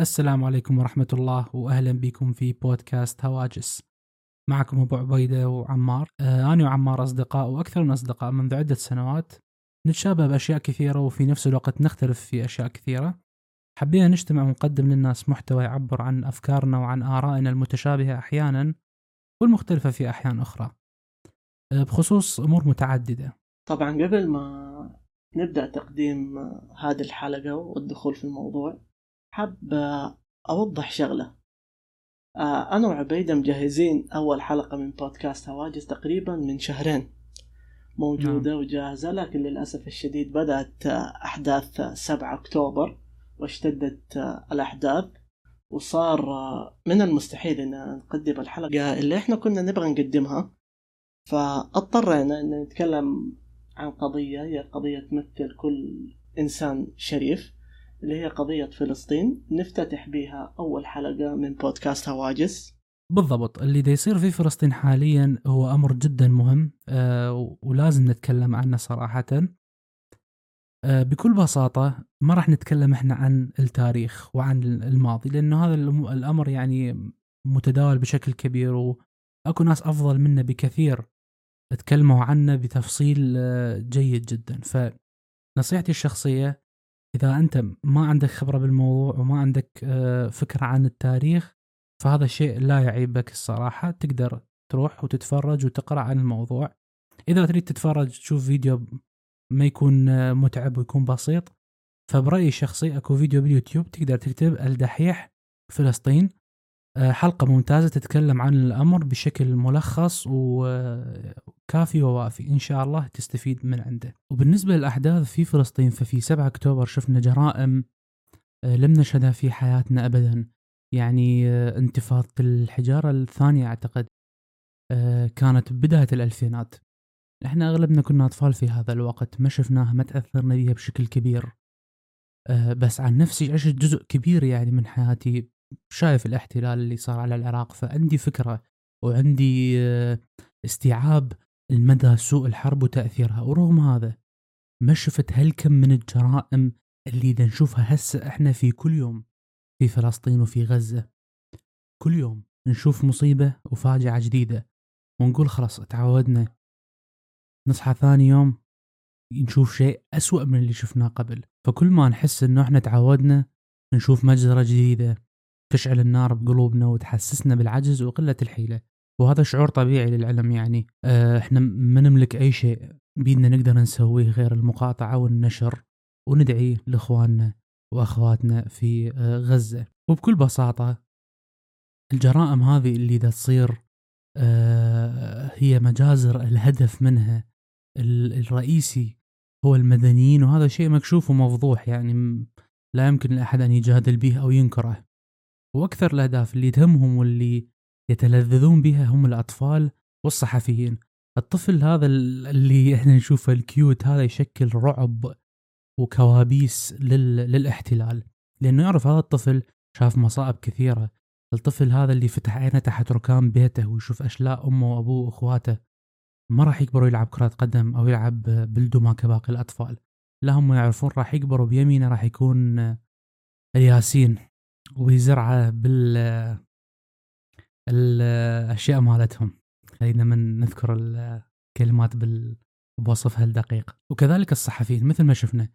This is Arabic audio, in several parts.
السلام عليكم ورحمة الله وأهلا بكم في بودكاست هواجس. معكم أبو عبيدة وعمار. آه أنا وعمار أصدقاء وأكثر من أصدقاء منذ عدة سنوات. نتشابه بأشياء كثيرة وفي نفس الوقت نختلف في أشياء كثيرة. حبينا نجتمع ونقدم للناس محتوى يعبر عن أفكارنا وعن آرائنا المتشابهة أحيانا والمختلفة في أحيان أخرى. آه بخصوص أمور متعددة. طبعا قبل ما نبدأ تقديم هذه الحلقة والدخول في الموضوع حاب أوضح شغلة. آه، أنا وعبيدة مجهزين أول حلقة من بودكاست هواجس تقريبا من شهرين موجودة نعم. وجاهزة لكن للأسف الشديد بدأت أحداث 7 أكتوبر واشتدت الأحداث وصار من المستحيل أن نقدم الحلقة اللي إحنا كنا نبغى نقدمها. فاضطرينا أن نتكلم عن قضية هي قضية تمثل كل إنسان شريف. اللي هي قضية فلسطين. نفتتح بها أول حلقة من بودكاست هواجس. بالضبط. اللي دا يصير في فلسطين حاليا هو أمر جدا مهم آه ولازم نتكلم عنه صراحة. آه بكل بساطة ما راح نتكلم إحنا عن التاريخ وعن الماضي لأنه هذا الأمر يعني متداول بشكل كبير وأكو ناس أفضل منا بكثير تكلموا عنه بتفصيل آه، جيد جدا. فنصيحتي الشخصية إذا أنت ما عندك خبرة بالموضوع وما عندك آه، فكرة عن التاريخ فهذا الشيء لا يعيبك الصراحة. تقدر تروح وتتفرج وتقرأ عن الموضوع. إذا تريد تتفرج تشوف فيديو ما يكون آه، متعب ويكون بسيط فبرأيي الشخصي أكو فيديو باليوتيوب تقدر تكتب الدحيح فلسطين حلقة ممتازة تتكلم عن الأمر بشكل ملخص وكافي ووافي. إن شاء الله تستفيد من عنده. وبالنسبة للأحداث في فلسطين ففي 7 أكتوبر شفنا جرائم آه، لم نشهدها في حياتنا أبدا. يعني آه، انتفاضة الحجارة الثانية أعتقد كانت بداية الألفينات. إحنا أغلبنا كنا أطفال في هذا الوقت ما شفناها ما تأثرنا بها بشكل كبير. بس عن نفسي عشت جزء كبير يعني من حياتي شايف الاحتلال اللي صار على العراق فعندي فكرة وعندي آه، استيعاب المدى سوء الحرب وتأثيرها. ورغم هذا ما شفت هالكم من الجرائم اللي دا نشوفها هسه إحنا في كل يوم في فلسطين وفي غزة. كل يوم نشوف مصيبة وفاجعة جديدة ونقول خلاص تعودنا. نصحى ثاني يوم نشوف شيء أسوأ من اللي شفناه قبل. فكل ما نحس إنه إحنا تعودنا نشوف مجزرة جديدة. تشعل النار بقلوبنا وتحسسنا بالعجز وقلة الحيلة. وهذا شعور طبيعي للعلم يعني. آه، إحنا ما نملك أي شيء بيدنا نقدر نسويه غير المقاطعة والنشر وندعي لإخواننا وأخواتنا في آه، غزة. وبكل بساطة الجرائم هذه اللي دا تصير آه، هي مجازر الهدف منها الرئيسي هو المدنيين وهذا شيء مكشوف ومفضوح يعني. لا يمكن لأحد أن يجادل به أو ينكره. وأكثر الأهداف اللي تهمهم واللي يتلذذون بها هم الأطفال والصحفيين. الطفل هذا اللي إحنا نشوفه الكيوت هذا يشكل رعب وكوابيس لل... للاحتلال. لأنه يعرف هذا الطفل شاف مصائب كثيرة. الطفل هذا اللي فتح عينه تحت ركام بيته ويشوف أشلاء أمه وأبوه وأخواته ما راح يكبروا يلعب كرة قدم أو يلعب بلدوما كباقي الأطفال. لا هم يعرفون راح يكبروا بيمينه راح يكون الياسين ويزرعه بال الأشياء مالتهم. خلينا من نذكر الكلمات بال بوصفها الدقيق. وكذلك الصحفيين مثل ما شفنا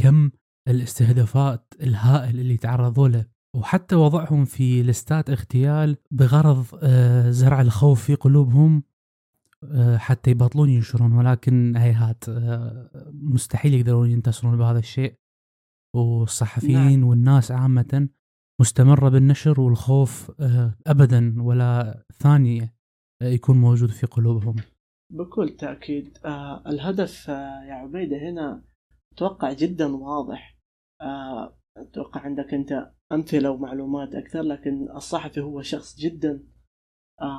كم الاستهدافات الهائل اللي تعرضوا له. وحتى وضعهم في لستات اغتيال بغرض آه، زرع الخوف في قلوبهم آه، حتى يبطلون ينشرون. ولكن هيهات آه، مستحيل يقدرون ينتصرون بهذا الشيء. والصحفيين نعم. والناس عامة مستمرة بالنشر والخوف آه، أبدا ولا ثانية آه، يكون موجود في قلوبهم. بكل تأكيد آه الهدف يا عبيدة هنا أتوقع جدا واضح. أتوقع عندك أنت أمثلة ومعلومات أكثر لكن الصحفي هو شخص جدا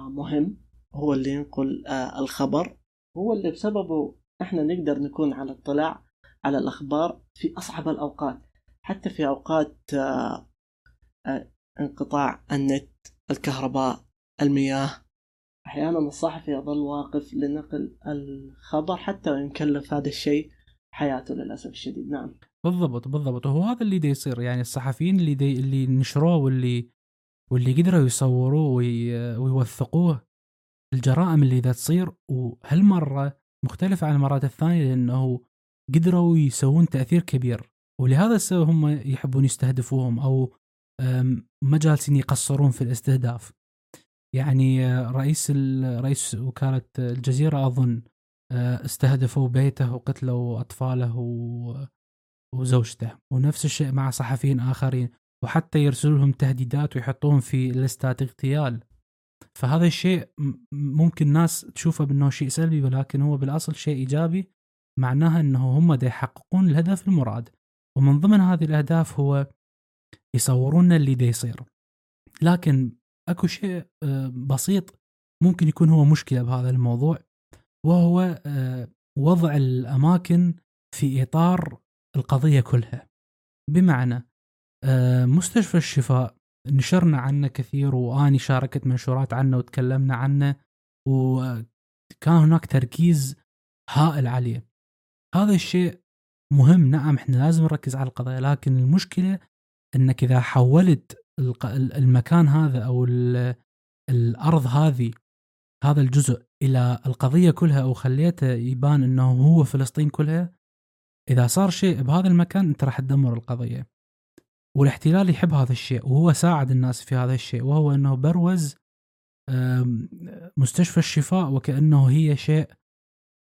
مهم. هو اللي ينقل الخبر. هو اللي بسببه إحنا نقدر نكون على اطلاع على الأخبار في أصعب الأوقات. حتى في أوقات انقطاع النت الكهرباء المياه. أحيانا الصحفي يظل واقف لنقل الخبر حتى وإن كلف هذا الشيء حياته للأسف الشديد. نعم. بالضبط بالضبط. وهو هذا اللي دا يصير. يعني الصحفيين اللي دي اللي نشروه واللي واللي قدروا يصوروه وي ويوثقوه الجرائم اللي دا تصير. وهالمرة مختلفه عن المرات الثانية لأنه قدروا يسوون تأثير كبير. ولهذا السبب هم يحبون يستهدفوهم أو ما جالسين يقصرون في الاستهداف. يعني رئيس رئيس وكالة الجزيرة أظن استهدفوا بيته وقتلوا أطفاله وزوجته. ونفس الشيء مع صحفيين آخرين. وحتى يرسلوا لهم تهديدات ويحطوهم في لستات اغتيال. فهذا الشيء ممكن ناس تشوفه بأنه شيء سلبي ولكن هو بالأصل شيء إيجابي معناها أنه هم يحققون الهدف المراد. ومن ضمن هذه الأهداف هو يصورون اللي دا يصير. لكن أكو شيء آه، بسيط ممكن يكون هو مشكلة بهذا الموضوع وهو آه، وضع الأماكن في إطار القضية كلها. بمعنى آه، مستشفى الشفاء نشرنا عنه كثير وآني شاركت منشورات عنه وتكلمنا عنه وكان هناك تركيز هائل عليه. هذا الشيء مهم نعم إحنا لازم نركز على القضايا لكن المشكلة إنك إذا حولت المكان هذا أو الأرض هذه هذا الجزء إلى القضية كلها أو خليته يبان إنه هو فلسطين كلها إذا صار شيء بهذا المكان أنت راح تدمر القضية. والاحتلال يحب هذا الشيء وهو ساعد الناس في هذا الشيء وهو إنه بروز مستشفى الشفاء وكأنه هي شيء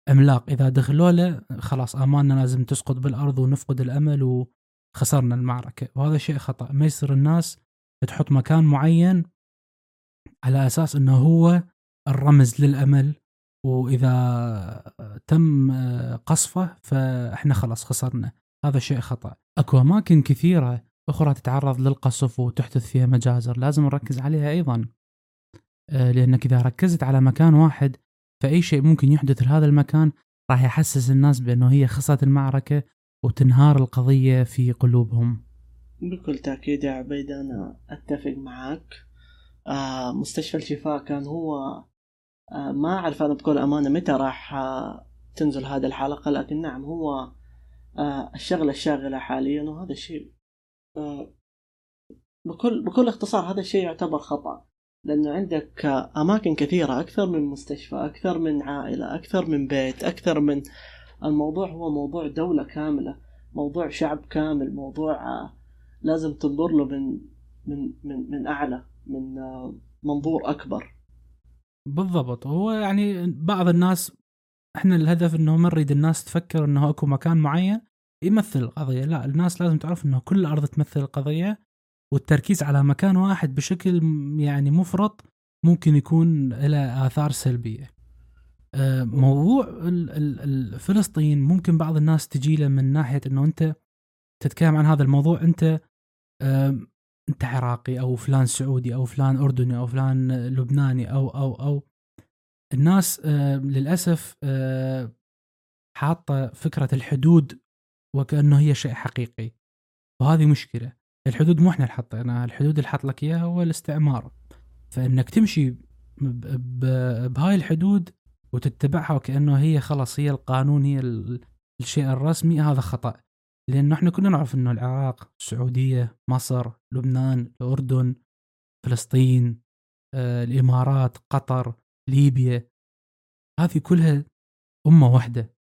عملاق إذا دخلوا له خلاص آماننا لازم تسقط بالأرض ونفقد الأمل وخسرنا المعركة. وهذا شيء خطأ. ما يصير الناس تحط مكان معين على أساس إنه هو الرمز للأمل. وإذا تم قصفه فإحنا خلاص خسرنا. هذا شيء خطأ. أكو أماكن كثيرة أخرى تتعرض للقصف وتحدث فيها مجازر. لازم نركز عليها أيضا. آه، لأنك إذا ركزت على مكان واحد فأي شيء ممكن يحدث لهذا المكان راح يحسس الناس بأنه هي خسرت المعركة وتنهار القضية في قلوبهم. بكل تأكيد يا عبيد أنا أتفق معك. آه مستشفى الشفاء كان هو آه ما أعرف أنا بكل أمانة متى راح آه تنزل هذه الحلقة لكن نعم هو الشغلة الشاغلة حاليا وهذا الشيء بكل بكل اختصار هذا الشيء يعتبر خطأ. لأنه عندك أماكن كثيرة أكثر من مستشفى أكثر من عائلة أكثر من بيت أكثر من الموضوع هو موضوع دولة كاملة موضوع شعب كامل موضوع آه، لازم تنظر له من من من من أعلى من منظور أكبر. بالضبط. هو يعني بعض الناس إحنا الهدف إنه ما نريد الناس تفكر إنه أكو مكان معين يمثل القضية. لا الناس لازم تعرف إنه كل أرض تمثل القضية والتركيز على مكان واحد بشكل يعني مفرط ممكن يكون له آثار سلبية. آه، موضوع فلسطين ممكن بعض الناس تجي له من ناحية إنه أنت تتكلم عن هذا الموضوع أنت أنت عراقي أو فلان سعودي أو فلان أردني أو فلان لبناني أو أو أو. الناس للأسف حاطة فكرة الحدود وكأنه هي شيء حقيقي وهذه مشكلة. الحدود مو إحنا اللي حطيناها الحدود اللي حط لك إياها هو الاستعمار. فإنك تمشي بهاي الحدود وتتبعها وكأنه هي خلاص هي القانون هي الشيء الرسمي هذا خطأ. لأنه إحنا كلنا نعرف إنه العراق السعودية مصر لبنان الأردن فلسطين آه، الإمارات قطر ليبيا. هذه كلها أمة واحدة.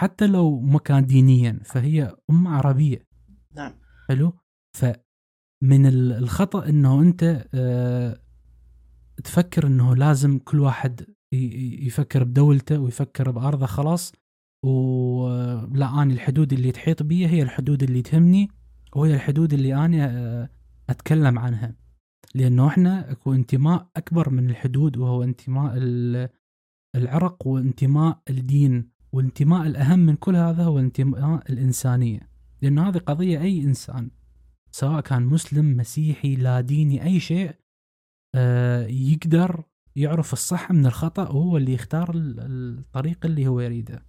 حتى لو ما كان دينيا فهي أمة عربية. نعم. حلو؟ فمن الخطأ إنه أنت آه، تفكر إنه لازم كل واحد يفكر بدولته ويفكر بأرضه خلاص. ولا أنا الحدود اللي تحيط بي هي الحدود اللي تهمني وهي الحدود اللي أنا آه، أتكلم عنها. لأنه إحنا أكو انتماء أكبر من الحدود وهو انتماء العرق وانتماء الدين والانتماء الأهم من كل هذا هو انتماء الإنسانية. لأنه هذه قضية أي إنسان سواء كان مسلم مسيحي لا ديني أي شيء آه، يقدر يعرف الصح من الخطأ وهو اللي يختار الطريق اللي هو يريده.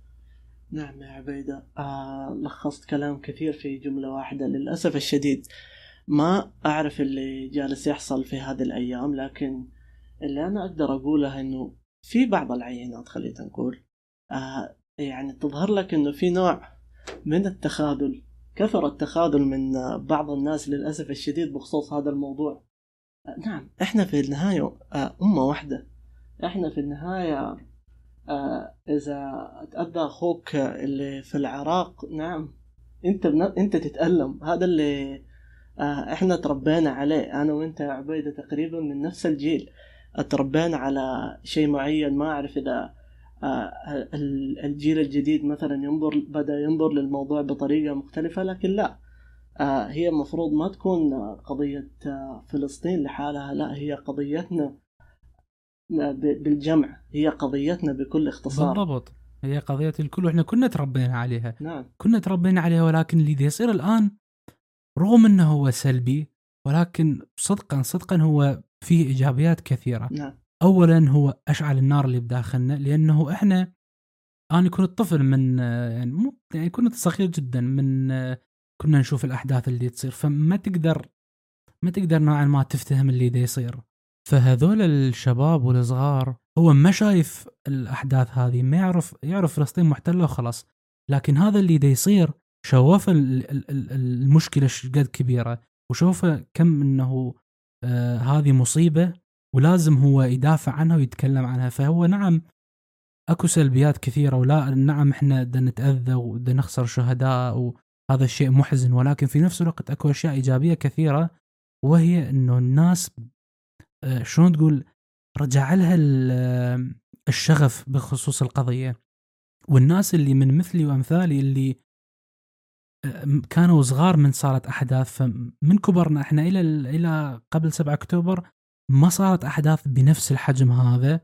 نعم يا عبيدة. آه لخصت كلام كثير في جملة واحدة. للأسف الشديد ما أعرف اللي جالس يحصل في هذه الأيام لكن اللي أنا أقدر أقوله إنه في بعض العينات خلينا نقول آه يعني تظهر لك إنه في نوع من التخاذل كثر التخاذل من بعض الناس للأسف الشديد بخصوص هذا الموضوع. نعم. إحنا في النهاية أمة واحدة. إحنا في النهاية إذا تأذى أخوك اللي في العراق نعم. أنت بن... أنت تتألم. هذا اللي إحنا تربينا عليه. أنا وأنت يا عبيدة تقريبا من نفس الجيل. تربينا على شيء معين. ما أعرف إذا الجيل الجديد مثلا ينظر بدأ ينظر للموضوع بطريقة مختلفة لكن لا. هي المفروض ما تكون قضية فلسطين لحالها لا هي قضيتنا بالجمع هي قضيتنا بكل اختصار. بالضبط. هي قضية الكل وإحنا كنا تربينا عليها. نعم. كنا تربينا عليها ولكن اللي يصير الآن رغم إنه هو سلبي ولكن صدقا صدقا هو فيه إيجابيات كثيرة. نعم. اولا هو أشعل النار اللي بداخلنا لأنه إحنا أنا كنت طفل من يعني مو يعني كنت صغير جدا من كنا نشوف الأحداث اللي تصير فما تقدر ما تقدر نوعا ما تفتهم اللي دا يصير. فهذول الشباب والصغار هو ما شايف الأحداث هذه ما يعرف يعرف فلسطين محتلة وخلاص. لكن هذا اللي دا يصير شوف المشكلة قد كبيرة وشوف كم إنه آه هذه مصيبة ولازم هو يدافع عنها ويتكلم عنها. فهو نعم أكو سلبيات كثيرة ولا نعم إحنا بدنا نتأذى وبدنا نخسر شهداء وهذا الشيء محزن ولكن في نفس الوقت أكو أشياء إيجابية كثيرة وهي إنه الناس آه شلون تقول رجع لها الشغف بخصوص القضية. والناس اللي من مثلي وأمثالي اللي كانوا صغار من صارت أحداث فمن كبرنا إحنا إلى إلى قبل 7 أكتوبر ما صارت أحداث بنفس الحجم هذا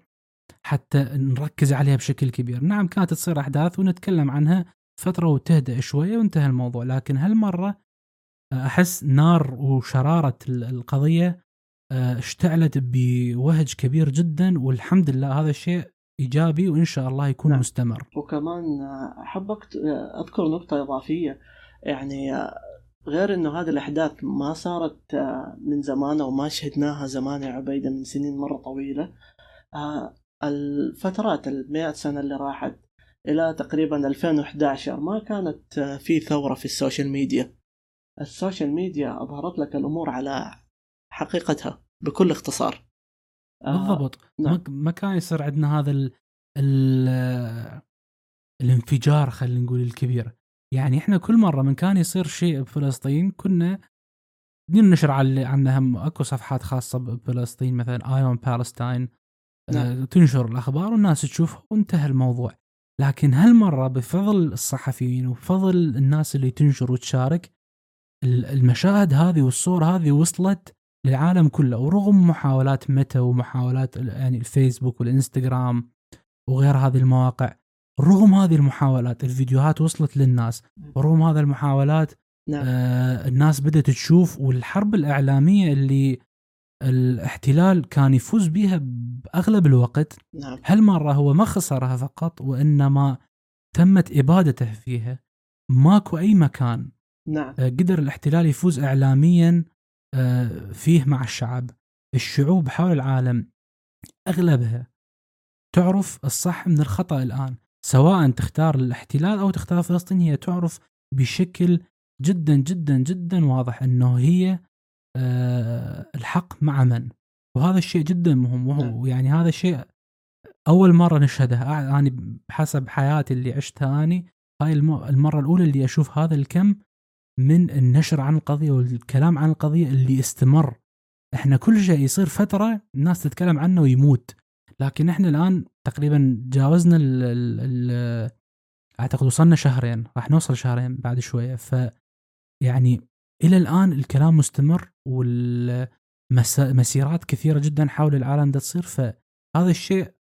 حتى نركز عليها بشكل كبير. نعم كانت تصير أحداث ونتكلم عنها فترة وتهدأ شوية وانتهى الموضوع لكن هالمرة أحس نار وشرارة القضية اشتعلت بوهج كبير جدا والحمد لله هذا الشيء إيجابي وإن شاء الله يكون نعم. مستمر وكمان احب أذكر نقطة إضافية يعني غير إنه هذه الأحداث ما صارت من زمان أو ما شهدناها زمان يا عبيدة من سنين مرة طويلة الفترات المئة سنة اللي راحت إلى تقريبا 2011 ما كانت في ثورة في ال social media. ال social media أظهرت لك الأمور على حقيقتها بكل اختصار. بالضبط. نعم. ما كان يصير عندنا هذا ال ال الانفجار خلينا نقول الكبير. يعني إحنا كل مرة من كان يصير شيء بفلسطين كنا ننشر عنها أكو صفحات خاصة بفلسطين مثلا Eye on Palestine نعم. تنشر الأخبار والناس تشوفها وانتهى الموضوع. لكن هالمرة بفضل الصحفيين وبفضل الناس اللي تنشر وتشارك المشاهد هذه والصور هذه وصلت للعالم كله ورغم محاولات متى ومحاولات يعني الفيسبوك والإنستغرام وغير هذه المواقع رغم هذه المحاولات الفيديوهات وصلت للناس ورغم هذه المحاولات نعم. آه الناس بدأت تشوف والحرب الإعلامية اللي الاحتلال كان يفوز بها بأغلب الوقت. نعم. هالمرة هو ما خسرها فقط وإنما تمت إبادته فيها. ماكو أي مكان. نعم. آه قدر الاحتلال يفوز إعلاميا آه فيه مع الشعب. الشعوب حول العالم أغلبها. تعرف الصح من الخطأ الآن. سواء تختار الاحتلال أو تختار فلسطين هي تعرف بشكل جدا جدا جدا واضح إنه هي الحق مع من؟ وهذا الشيء جدا مهم وهو نعم. يعني هذا الشيء أول مرة نشهده. أنا بحسب حياتي اللي عشتها أني هاي المرة الأولى اللي أشوف هذا الكم من النشر عن القضية والكلام عن القضية اللي استمر. إحنا كل شيء يصير فترة الناس تتكلم عنه ويموت. لكن إحنا الآن تقريبا جاوزنا ال ال أعتقد وصلنا شهرين راح نوصل شهرين بعد شوية. ف يعني إلى الآن الكلام مستمر والمسيرات كثيرة جدا حول العالم ده تصير فهذا الشيء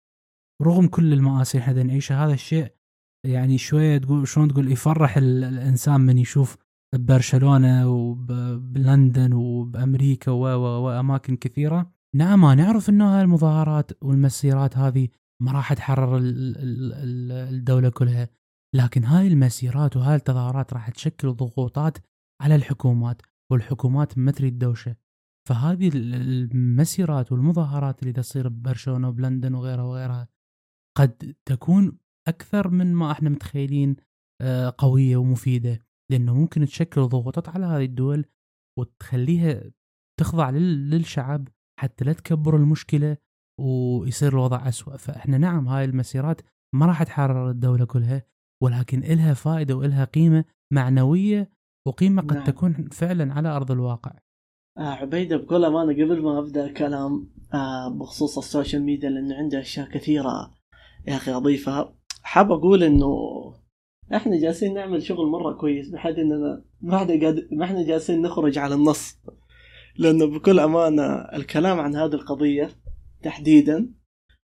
رغم كل المآسي اللي إحنا نعيشها هذا الشيء يعني شوية تقول شلون تقول يفرح الإنسان من يشوف ببرشلونة وبلندن وبأمريكا وأماكن كثيرة. نعم نعرف إنه المظاهرات والمسيرات هذه ما راح تحرر الدولة كلها لكن هاي المسيرات وهاي التظاهرات راح تشكل ضغوطات على الحكومات والحكومات ما تريد دوشة. فهذه المسيرات والمظاهرات اللي تصير ببرشلونة وبلندن وغيرها وغيرها قد تكون أكثر من ما إحنا متخيلين آه، قوية ومفيدة. لأنه ممكن تشكل ضغوطات على هذه الدول وتخليها تخضع لل- للشعب حتى لا تكبر المشكلة ويصير الوضع أسوأ. فإحنا نعم هاي المسيرات ما راح تحرر الدولة كلها ولكن إلها فائدة وإلها قيمة معنوية وقيمة قد نعم. تكون فعلا على أرض الواقع. آه عبيدة بكل أمانة قبل ما أبدأ الكلام آه بخصوص ال social media لأنه عنده أشياء كثيرة يا أخي أضيفها. حاب أقول إنه إحنا جالسين نعمل شغل مرة كويس بحيث إننا ما إحنا قاد... ما إحنا جالسين نخرج على النص. لأنه بكل أمانة الكلام عن هذه القضية تحديدا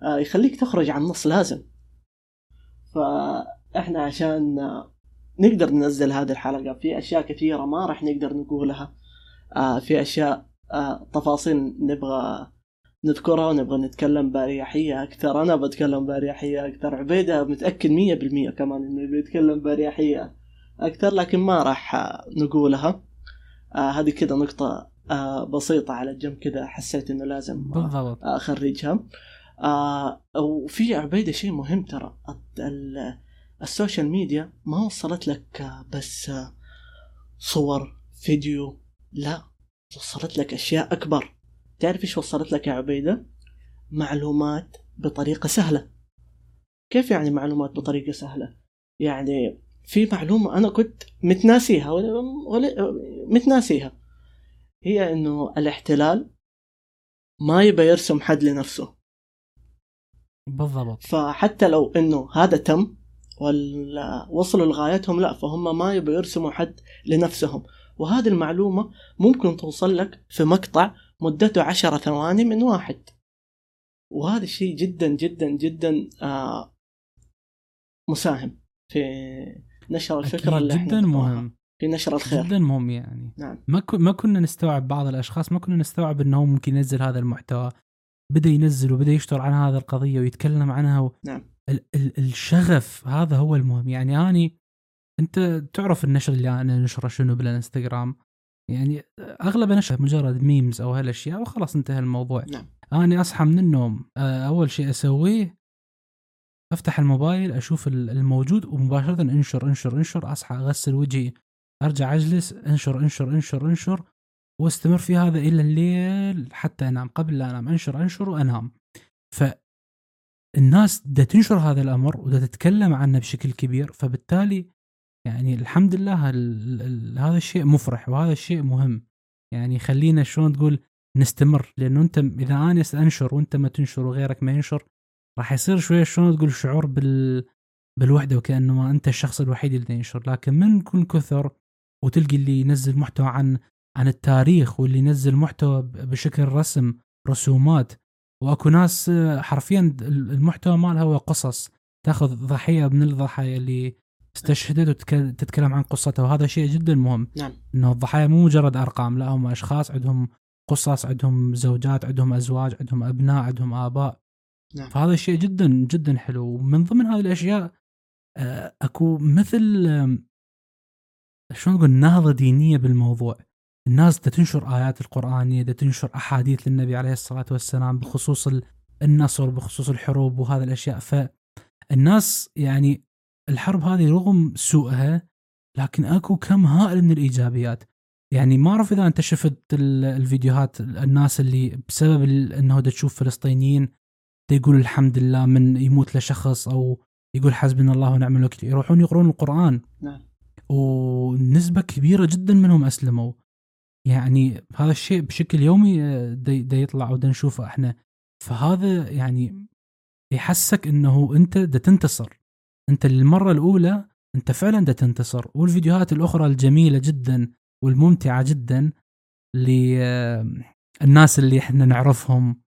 آه يخليك تخرج عن النص لازم. فإحنا عشان نقدر ننزل هذه الحلقة. في أشياء كثيرة ما راح نقدر نقولها. آه في أشياء آه تفاصيل نبغى نذكرها ونبغى نتكلم بأريحية أكثر. أنا بتكلم بأريحية أكثر. عبيدة متأكد مية بالمية كمان إنه بيتكلم بأريحية أكثر لكن ما راح آه، نقولها. آه هذه كذا نقطة آه بسيطة على الجنب كذا حسيت إنه لازم بالضبط. آه وفي عبيدة شيء مهم ترى. ال social media ما وصلت لك بس صور فيديو لا وصلت لك أشياء أكبر. تعرف إيش وصلت لك يا عبيدة؟ معلومات بطريقة سهلة. كيف يعني معلومات بطريقة سهلة؟ يعني في معلومة أنا كنت متناسيها ولا متناسيها. هي إنه الاحتلال ما يبى يرسم حد لنفسه. بالضبط. فحتى لو إنه هذا تم وصلوا لغايتهم لا فهم ما يبغوا يرسموا حد لنفسهم. وهذه المعلومة ممكن توصل لك في مقطع مدته عشرة ثواني من واحد. وهذا الشيء جدا جدا جدا آه مساهم في نشر الفكرة اللي إحنا جدا نبغاها. مهم. في نشر الخير. جدا مهم يعني. نعم. ما ما كنا نستوعب بعض الأشخاص ما كنا نستوعب إنه ممكن ينزل هذا المحتوى. بدأ ينزل وبدأ يشتغل عن هذه القضية ويتكلم عنها و... نعم. ال- ال- الشغف هذا هو المهم. يعني أني أنت تعرف النشر اللي أنا نشره شنو بالإنستغرام. يعني أغلب نشر مجرد ميمز أو هالأشياء وخلاص انتهى الموضوع. نعم. أنا أصحى من النوم أول شيء أسويه أفتح الموبايل أشوف ال- الموجود ومباشرة أنشر أنشر أنشر أصحى أغسل وجهي أرجع أجلس أنشر أنشر أنشر أنشر وأستمر في هذا إلى الليل حتى أنام قبل لا أنام أنشر أنشر وأنام. فالناس دا تنشر هذا الأمر ودا تتكلم عنه بشكل كبير فبالتالي يعني الحمد لله هذا الشيء مفرح وهذا الشيء مهم. يعني خلينا شلون تقول نستمر لأنه أنت إذا أنا أنشر وأنت ما تنشر وغيرك ما ينشر راح يصير شوية شلون تقول شعور بال بالوحدة وكأنه ما أنت الشخص الوحيد اللي ينشر. لكن من نكون كثر وتلقي اللي ينزل محتوى عن عن التاريخ واللي ينزل محتوى بشكل رسم رسومات واكو ناس آه، حرفيا المحتوى مالها هو قصص. تاخذ ضحية من الضحايا اللي استشهدت وتتكلم عن قصتها وهذا شيء جدا مهم. نعم. إنه الضحايا مو مجرد أرقام لا هم أشخاص عندهم قصص عندهم زوجات عندهم أزواج عندهم أبناء عندهم آباء. نعم. فهذا الشيء جدا جدا حلو. ومن ضمن هذه الأشياء آه، أكو مثل شلون نقول نهضة دينية بالموضوع. الناس دا تنشر آيات القرانيه دا تنشر أحاديث للنبي عليه الصلاة والسلام بخصوص ال- النصر بخصوص الحروب وهذه الأشياء. فالناس يعني الحرب هذه رغم سوءها لكن أكو كم هائل من الإيجابيات. يعني ما أعرف إذا أنت شفت ال- الفيديوهات الناس اللي بسبب إنه دا تشوف فلسطينيين يقول الحمد لله من يموت له شخص أو يقول حسبنا الله ونعم الوكيل يروحون يقرون القرآن. نعم. ونسبة كبيرة جدا منهم أسلموا. يعني هذا الشيء بشكل يومي آه، دا دا يطلع ودا نشوفه إحنا. فهذا يعني يحسك إنه أنت دا تنتصر. أنت للمرة الأولى أنت فعلا دا تنتصر. والفيديوهات الأخرى الجميلة جدا والممتعة جدا للناس اللي إحنا نعرفهم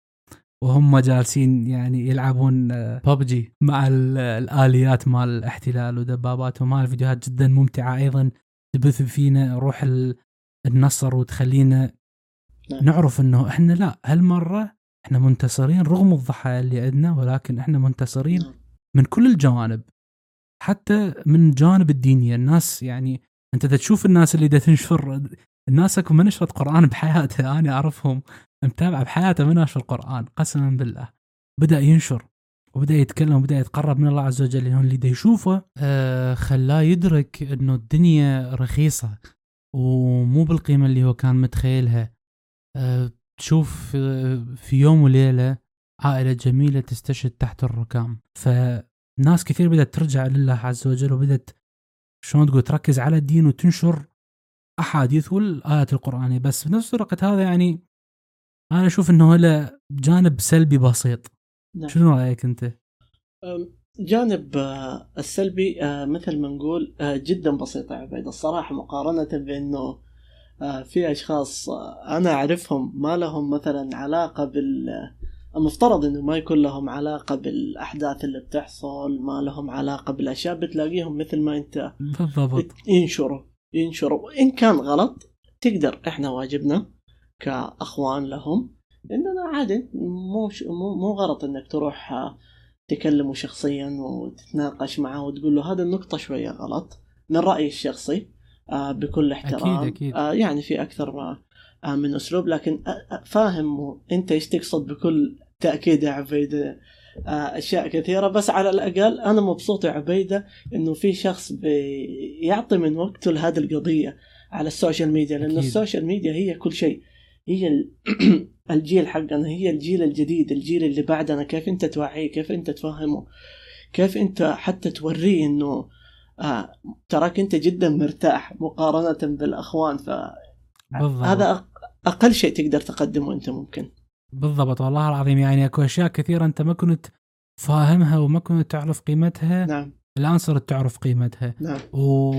وهم جالسين يعني يلعبون ببجي مع ال- الآليات مال الاحتلال ودباباتهم هاي الفيديوهات جدا ممتعة أيضا تبث فينا روح النصر وتخلينا نعم. نعرف إنه إحنا لا هالمرة إحنا منتصرين رغم الضحايا اللي عندنا ولكن إحنا منتصرين نعم. من كل الجوانب حتى من جانب الدينية الناس يعني أنت تشوف الناس اللي دا تنشر الناس أكو ما نشرت قرآن بحياته أنا أعرفهم متابع بحياته ما ناشر القرآن قسما بالله بدأ ينشر وبدأ يتكلم وبدأ يتقرب من الله عز وجل لأنه اللي دا يشوفه آه خلاه يدرك إنه الدنيا رخيصة ومو بالقيمة اللي هو كان متخيلها آه تشوف آه، في يوم وليلة عائلة جميلة تستشهد تحت الركام فناس كثير بدأت ترجع لله عز وجل وبدت شلون تقول تركز على الدين وتنشر أحاديث والآيات القرآنية بس بنفس الوقت هذا يعني أنا أشوف إنه له جانب سلبي بسيط نعم. شنو رأيك أنت؟ جانب آه، السلبي آه، مثل ما نقول آه، جدا بسيط يا عبيد. الصراحة مقارنة بأنه في أشخاص أنا أعرفهم ما لهم مثلا علاقة بال المفترض إنه ما يكون لهم علاقة بالأحداث اللي بتحصل ما لهم علاقة بالأشياء بتلاقيهم مثل ما أنت بالضبط. ينشروا ينشروا. وإن كان غلط تقدر إحنا واجبنا كأخوان لهم إننا عادي مو مو غلط إنك تروح تكلمه شخصيا وتتناقش معه وتقول له هذه النقطة شوية غلط من رأيي الشخصي آه، بكل احترام أكيد- أكيد. آه، يعني في أكثر ما آه، من أسلوب لكن فاهم أنت إيش تقصد بكل تأكيد يا عبيدة آه، أشياء كثيرة بس على الأقل أنا مبسوط يا عبيدة إنه في شخص بيعطي من وقته لهذه القضية على ال social media لأن أكيد. ال social media هي كل شيء هي ال- الجيل حقنا هي الجيل الجديد الجيل اللي بعدنا. كيف انت توعيه؟ كيف انت تفهمه؟ كيف انت حتى توريه انه آه تراك انت جدا مرتاح مقارنة بالأخوان؟ بالضبط. أق- أقل شيء تقدر تقدمه أنت ممكن. بالضبط والله العظيم. يعني أكو أشياء كثيرة أنت ما كنت فاهمها وما كنت تعرف قيمتها نعم. الآن صرت تعرف قيمتها. نعم. و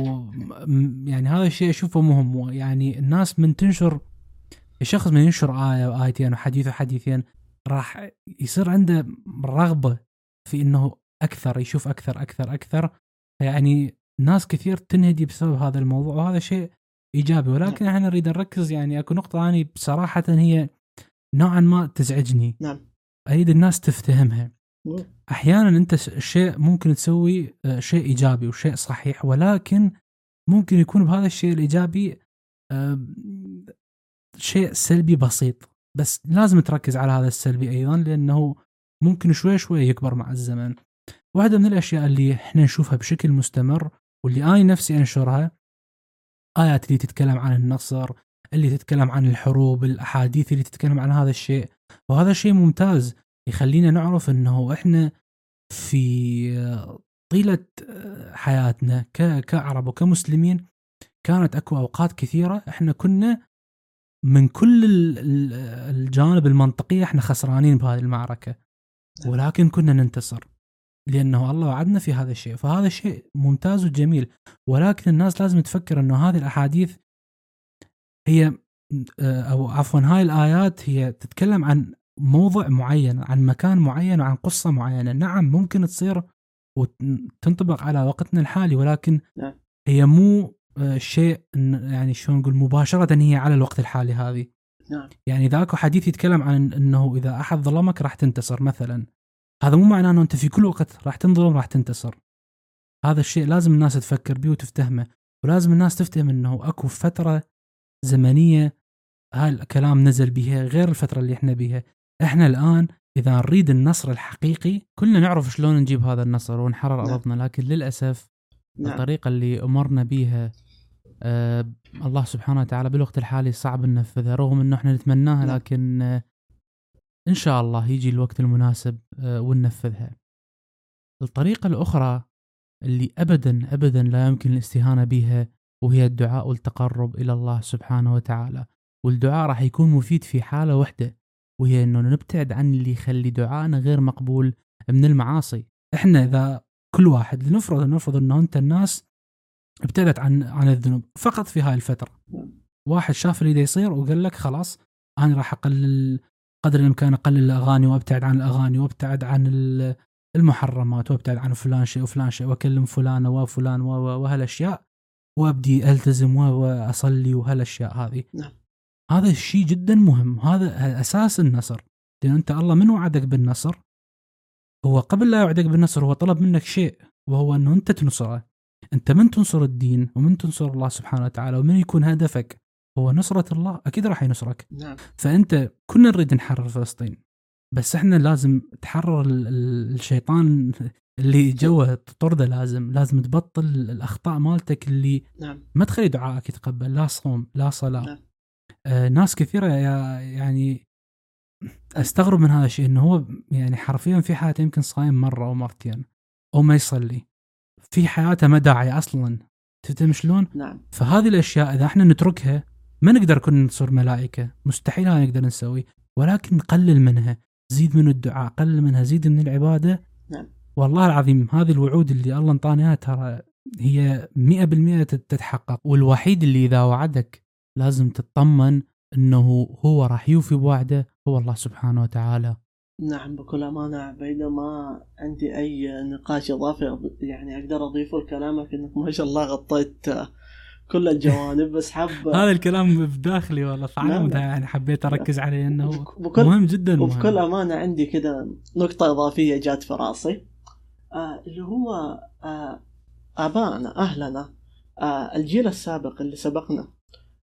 يعني هذا الشيء أشوفه مهم. يعني الناس من تنشر الشخص من ينشر آية أو آيتين وحديث وحديثين راح يصير عنده رغبة في إنه أكثر يشوف أكثر أكثر أكثر. يعني ناس كثير تنهدي بسبب هذا الموضوع وهذا شيء إيجابي. ولكن إحنا نريد نركز يعني أكو نقطة أنا بصراحة هي نوعا ما تزعجني. نعم. أريد الناس تفتهمها. أنت ش- شيء ممكن تسوي آه، شيء إيجابي وشيء صحيح ولكن ممكن يكون بهذا الشيء الإيجابي آه، شيء سلبي بسيط. بس لازم تركز على هذا السلبي أيضا لأنه ممكن شوي شوي يكبر مع الزمن. واحدة من الأشياء اللي إحنا نشوفها بشكل مستمر واللي أنا نفسي أنشرها آيات اللي تتكلم عن النصر اللي تتكلم عن الحروب الأحاديث اللي تتكلم عن هذا الشيء. وهذا شيء ممتاز يخلينا نعرف إنه إحنا في طيلة حياتنا كعرب وكمسلمين كانت أكو أوقات كثيرة إحنا كنا من كل ال- ال- الجوانب المنطقيه إحنا خسرانين بهذه المعركة. ولكن كنا ننتصر لأنه الله وعدنا في هذا الشيء. فهذا شيء ممتاز وجميل. ولكن الناس لازم تفكر إنه هذه الأحاديث هي أو عفوا هاي الآيات هي تتكلم عن موضع معين عن مكان معين وعن قصة معينة. نعم ممكن تصير وتنطبق على وقتنا الحالي ولكن نعم. هي مو آه، شيء إن- يعني شلون نقول مباشرة هي على الوقت الحالي هذه. نعم. يعني إذا أكو حديث يتكلم عن إنه إذا أحد ظلمك راح تنتصر مثلا. هذا مو معناه إنه أنت في كل وقت راح تنظلم راح تنتصر. هذا الشيء لازم الناس تفكر به وتفتهمه. ولازم الناس تفتهم إنه أكو فترة زمنية هاي الكلام نزل بها غير الفترة اللي إحنا بيها. إحنا الآن إذا نريد النصر الحقيقي كلنا نعرف شلون نجيب هذا النصر ونحرر نعم. أرضنا لكن للأسف نعم. الطريقة اللي أمرنا بيها آه الله سبحانه وتعالى بالوقت الحالي صعب ننفذها رغم إنه إحنا نتمناها نعم. لكن آه إن شاء الله يجي الوقت المناسب آه وننفذها. الطريقة الأخرى اللي ابدا ابدا لا يمكن الاستهانة بها وهي الدعاء والتقرب إلى الله سبحانه وتعالى. والدعاء راح يكون مفيد في حالة واحدة وهي إنه نبتعد عن اللي يخلي دعائنا غير مقبول من المعاصي. إحنا إذا كل واحد لنفرض نفرض إنه أنت الناس ابتعدت عن عن الذنوب. فقط في هاي الفترة. نعم. واحد شاف اللي يصير وقال لك خلاص أنا راح أقلل قدر الإمكان أقلل الأغاني وأبتعد عن الأغاني وأبتعد عن ال- المحرمات وأبتعد عن فلان شيء وفلان شيء وأكلم فلانة وفلان وهالأشياء وأبدي ألتزم وأصلي وهالأشياء هذه. نعم. هذا الشيء جدا مهم. هذا أساس النصر. لأن أنت الله من وعدك بالنصر؟ هو قبل لا يوعدك بالنصر هو طلب منك شيء وهو أنه أنت تنصره. أنت من تنصر الدين ومن تنصر الله سبحانه وتعالى ومن يكون هدفك هو نصرة الله أكيد راح ينصرك. نعم. فأنت كنا نريد نحرر فلسطين بس إحنا لازم تحرر ال- ال- الشيطان اللي جوه تطرده لازم لازم تبطل الأخطاء مالتك اللي نعم. ما تخلي دعائك يتقبل لا صوم لا صلاة. نعم. آه ناس كثيرة يعني أستغرب من هذا الشيء إنه هو يعني حرفيا في حياته يمكن صايم مرة أو مرتين أو ما يصلي. في حياته ما داعي أصلا. تفهم شلون؟ نعم. فهذه الأشياء إذا إحنا نتركها ما نقدر كنا نصير ملائكة. مستحيل هذا نقدر نسوي. ولكن نقلل منها. زيد من الدعاء. قلل منها. زيد من العبادة. نعم. والله العظيم هذه الوعود اللي الله انطاني اياها ترى هي 100% تت- تتحقق. والوحيد اللي إذا وعدك لازم تطمن إنه هو راح يوفي بوعده. هو الله سبحانه وتعالى. نعم بكل أمانة عبيدة ما عندي أي نقاش إضافي يعني أقدر أضيفه لكلامك إنك ما شاء الله غطيت كل الجوانب بس حاب هذا الكلام بداخلي والله لا. يعني حبيت أركز عليه إنه بكل مهم جدا مهم. وبكل أمانة عندي كذا نقطة إضافية جات في راسي آه اللي هو آه آبائنا أهلنا آه الجيل السابق اللي سبقنا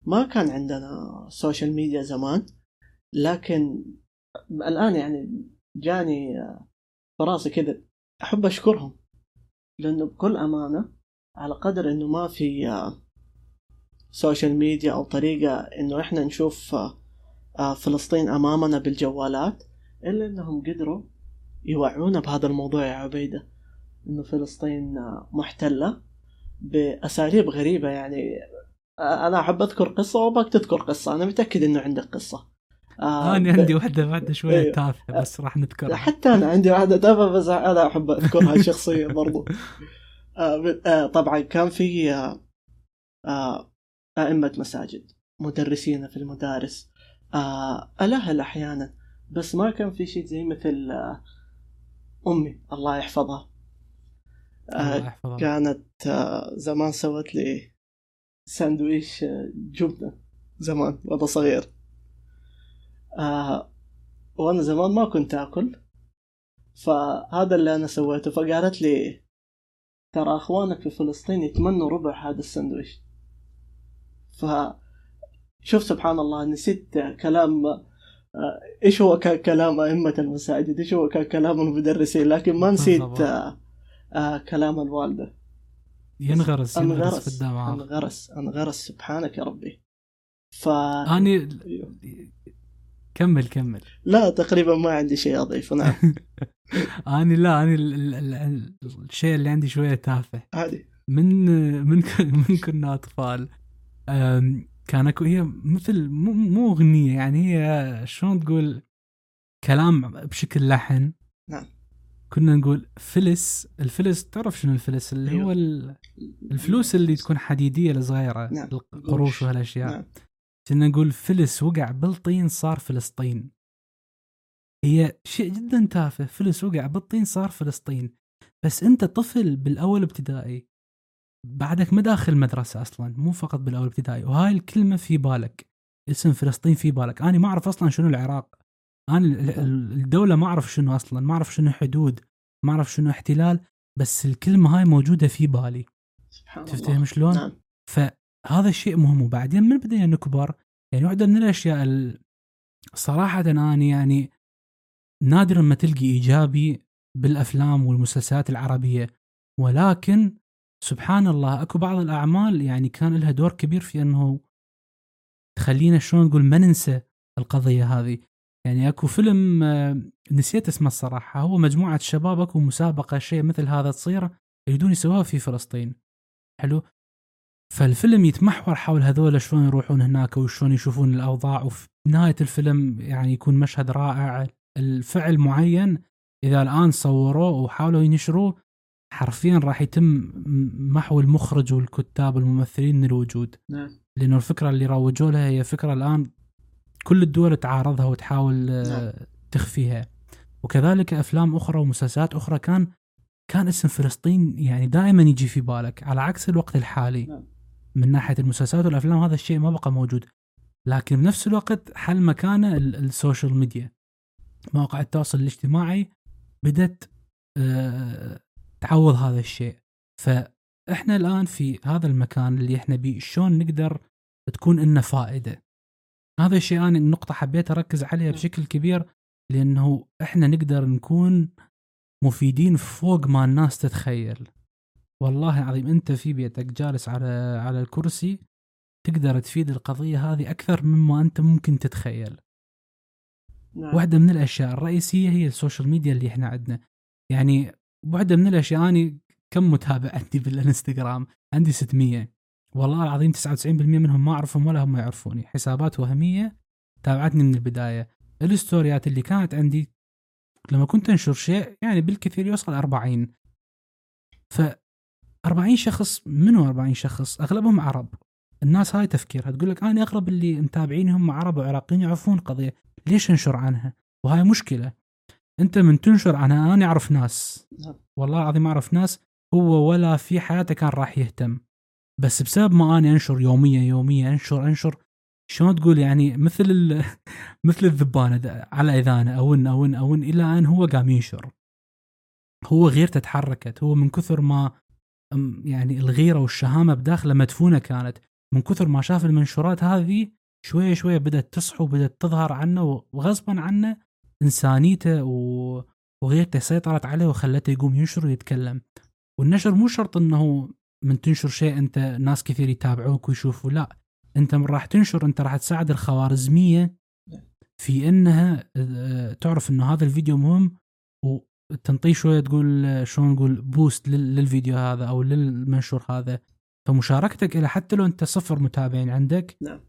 ما كان عندنا social media زمان لكن الآن يعني جاني آه في راسي كذا. أحب أشكرهم لأنه بكل أمانة على قدر إنه ما في social media أو طريقة إنه إحنا نشوف آه فلسطين أمامنا بالجوالات إلا إنهم قدروا يوعونا بهذا الموضوع يا عبيدة. إنه فلسطين آه، محتلة بأساليب غريبة يعني. أنا أحب أذكر قصة وأبغاك تذكر قصة أنا متأكد إنه عندك قصة. آه، أنا عندي واحدة واحدة شوية أيوه. تافهة بس راح نذكرها. حتى أنا عندي واحدة تافهة بس أنا أحب أذكرها شخصيا برضو. آه، آه، طبعا كان في آه، آه، أئمة مساجد مدرسين في المدارس. آه، الأهل أحيانا بس ما كان في شيء زي مثل آه، أمي الله يحفظها. آه، كانت آه، زمان سوت لي ساندويش آه، جبنة زمان وأنا صغير. آه، وأنا زمان ما كنت آكل. فهذا اللي أنا سويته. فقالت لي ترى أخوانك في فلسطين يتمنوا ربع هذا الساندويش. ف شوف سبحان الله نسيت كلام آه، إيش هو كان كلام أئمة المساجد؟ إيش هو كان كلام المدرسين؟ لكن ما نسيت. آه، آه، كلام الوالدة. ينغرس ينغرس في الدماغ. انغرس انغرس سبحانك يا ربي. ف أني كمل كمل. لا تقريبا ما عندي شيء أضيفه نعم. اني لا ال- الشيء اللي عندي شوية تافه. عادي. من من من كنا أطفال كان أكو هي مثل مو مو أغنية يعني هي شلون تقول كلام بشكل لحن. نعم. كنا نقول فلس الفلس تعرف شنو الفلس؟ اللي أيوه. هو ال- الفلوس اللي تكون حديدية الصغيره نعم. القروش. وهالأشياء. نعم. كنا نقول فلس وقع بالطين صار فلسطين. هي شيء جدا تافه فلس وقع بالطين صار فلسطين. بس أنت طفل بالأول ابتدائي. بعدك ما داخل مدرسة أصلا مو فقط بالأول ابتدائي. وهاي الكلمة في بالك. اسم فلسطين في بالك. أنا ما أعرف أصلا شنو العراق. أنا ال- ال- الدولة ما أعرف شنو أصلا ما أعرف شنو حدود ما أعرف شنو احتلال بس الكلمة هاي موجودة في بالي. سبحان تفتهم الله. شلون؟ نعم. فهذا الشيء مهم. وبعدين من بدينا نكبر يعني واحدة من الأشياء ال- صراحة أنا يعني نادرا ما تلقي إيجابي بالأفلام والمسلسلات العربية. ولكن سبحان الله أكو بعض الأعمال يعني كان لها دور كبير في أنه تخلينا شلون نقول ما ننسى القضية هذه. يعني أكو فيلم آه، نسيت اسمه الصراحة. هو مجموعة شباب أكو مسابقة شيء مثل هذا تصير يريدون يسووها في فلسطين. حلو؟ فالفيلم يتمحور حول هذول شلون يروحون هناك وشلون يشوفون الأوضاع وفي نهاية الفيلم يعني يكون مشهد رائع الفعل معين إذا الآن صوروه وحاولوا ينشروه حرفيا راح يتم محو المخرج والكتاب والممثلين من الوجود نعم. لأنه الفكرة اللي روجوا لها هي فكرة الآن كل الدول تعارضها وتحاول آه، تخفيها. وكذلك أفلام أخرى ومسلسلات أخرى كان كان اسم فلسطين يعني دائما يجي في بالك على عكس الوقت الحالي. نعم. من ناحية المسلسلات والأفلام هذا الشيء ما بقى موجود. لكن بنفس الوقت حل مكانه ال- السوشيال ميديا. مواقع التواصل الاجتماعي بدت آه، تعوض هذا الشيء. فإحنا الآن في هذا المكان اللي إحنا بيه شلون نقدر تكون لنا فائدة؟ هذا الشيء أنا النقطة حبيت أركز عليها بشكل كبير لأنه إحنا نقدر نكون مفيدين فوق ما الناس تتخيل. والله العظيم أنت في بيتك جالس على على الكرسي تقدر تفيد القضية هذه أكثر مما أنت ممكن تتخيل. نعم. واحدة من الأشياء الرئيسية هي ال social media اللي إحنا عندنا. يعني واحدة من الأشياء أنا كم متابع عندي بالإنستغرام؟ عندي 600 والله العظيم 99% منهم ما أعرفهم ولا هم يعرفوني. حسابات وهمية تابعتني من البداية. الستوريات اللي كانت عندي لما كنت أنشر شيء يعني بالكثير يوصل 40 ف 40 شخص منو 40 شخص؟ أغلبهم عرب. الناس هاي تفكيرها تقول لك أنا اغلب اللي متابعيني هم عرب وعراقيين يعرفون القضية ليش انشر عنها؟ وهاي مشكلة. أنت من تنشر عنها أنا أعرف ناس. نعم. والله العظيم أعرف ناس هو ولا في حياته كان راح يهتم. بس بسبب ما أنا أنشر يوميا يوميا أنشر أنشر شلون تقول يعني مثل. مثل الذبانه على إذانه أون أون أون إلى أن هو قام ينشر. هو غيرته تحركت هو من كثر ما يعني الغيرة والشهامة بداخله مدفونة كانت. من كثر ما شاف المنشورات هذه شوية شوية بدأت تصحو وبدأت تظهر عنه وغصبا عنه إنسانيته وغيرته سيطرت عليه وخلته يقوم ينشر ويتكلم. والنشر مو شرط إنه من تنشر شيء أنت ناس كثير يتابعوك ويشوفوا لا. أنت من راح تنشر أنت راح تساعد الخوارزمية في إنها آه، تعرف إنه هذا الفيديو مهم وتنطيه شوية تقول شلون نقول بوست للفيديو هذا أو للمنشور هذا. فمشاركتك إلى حتى لو أنت صفر متابعين عندك نعم.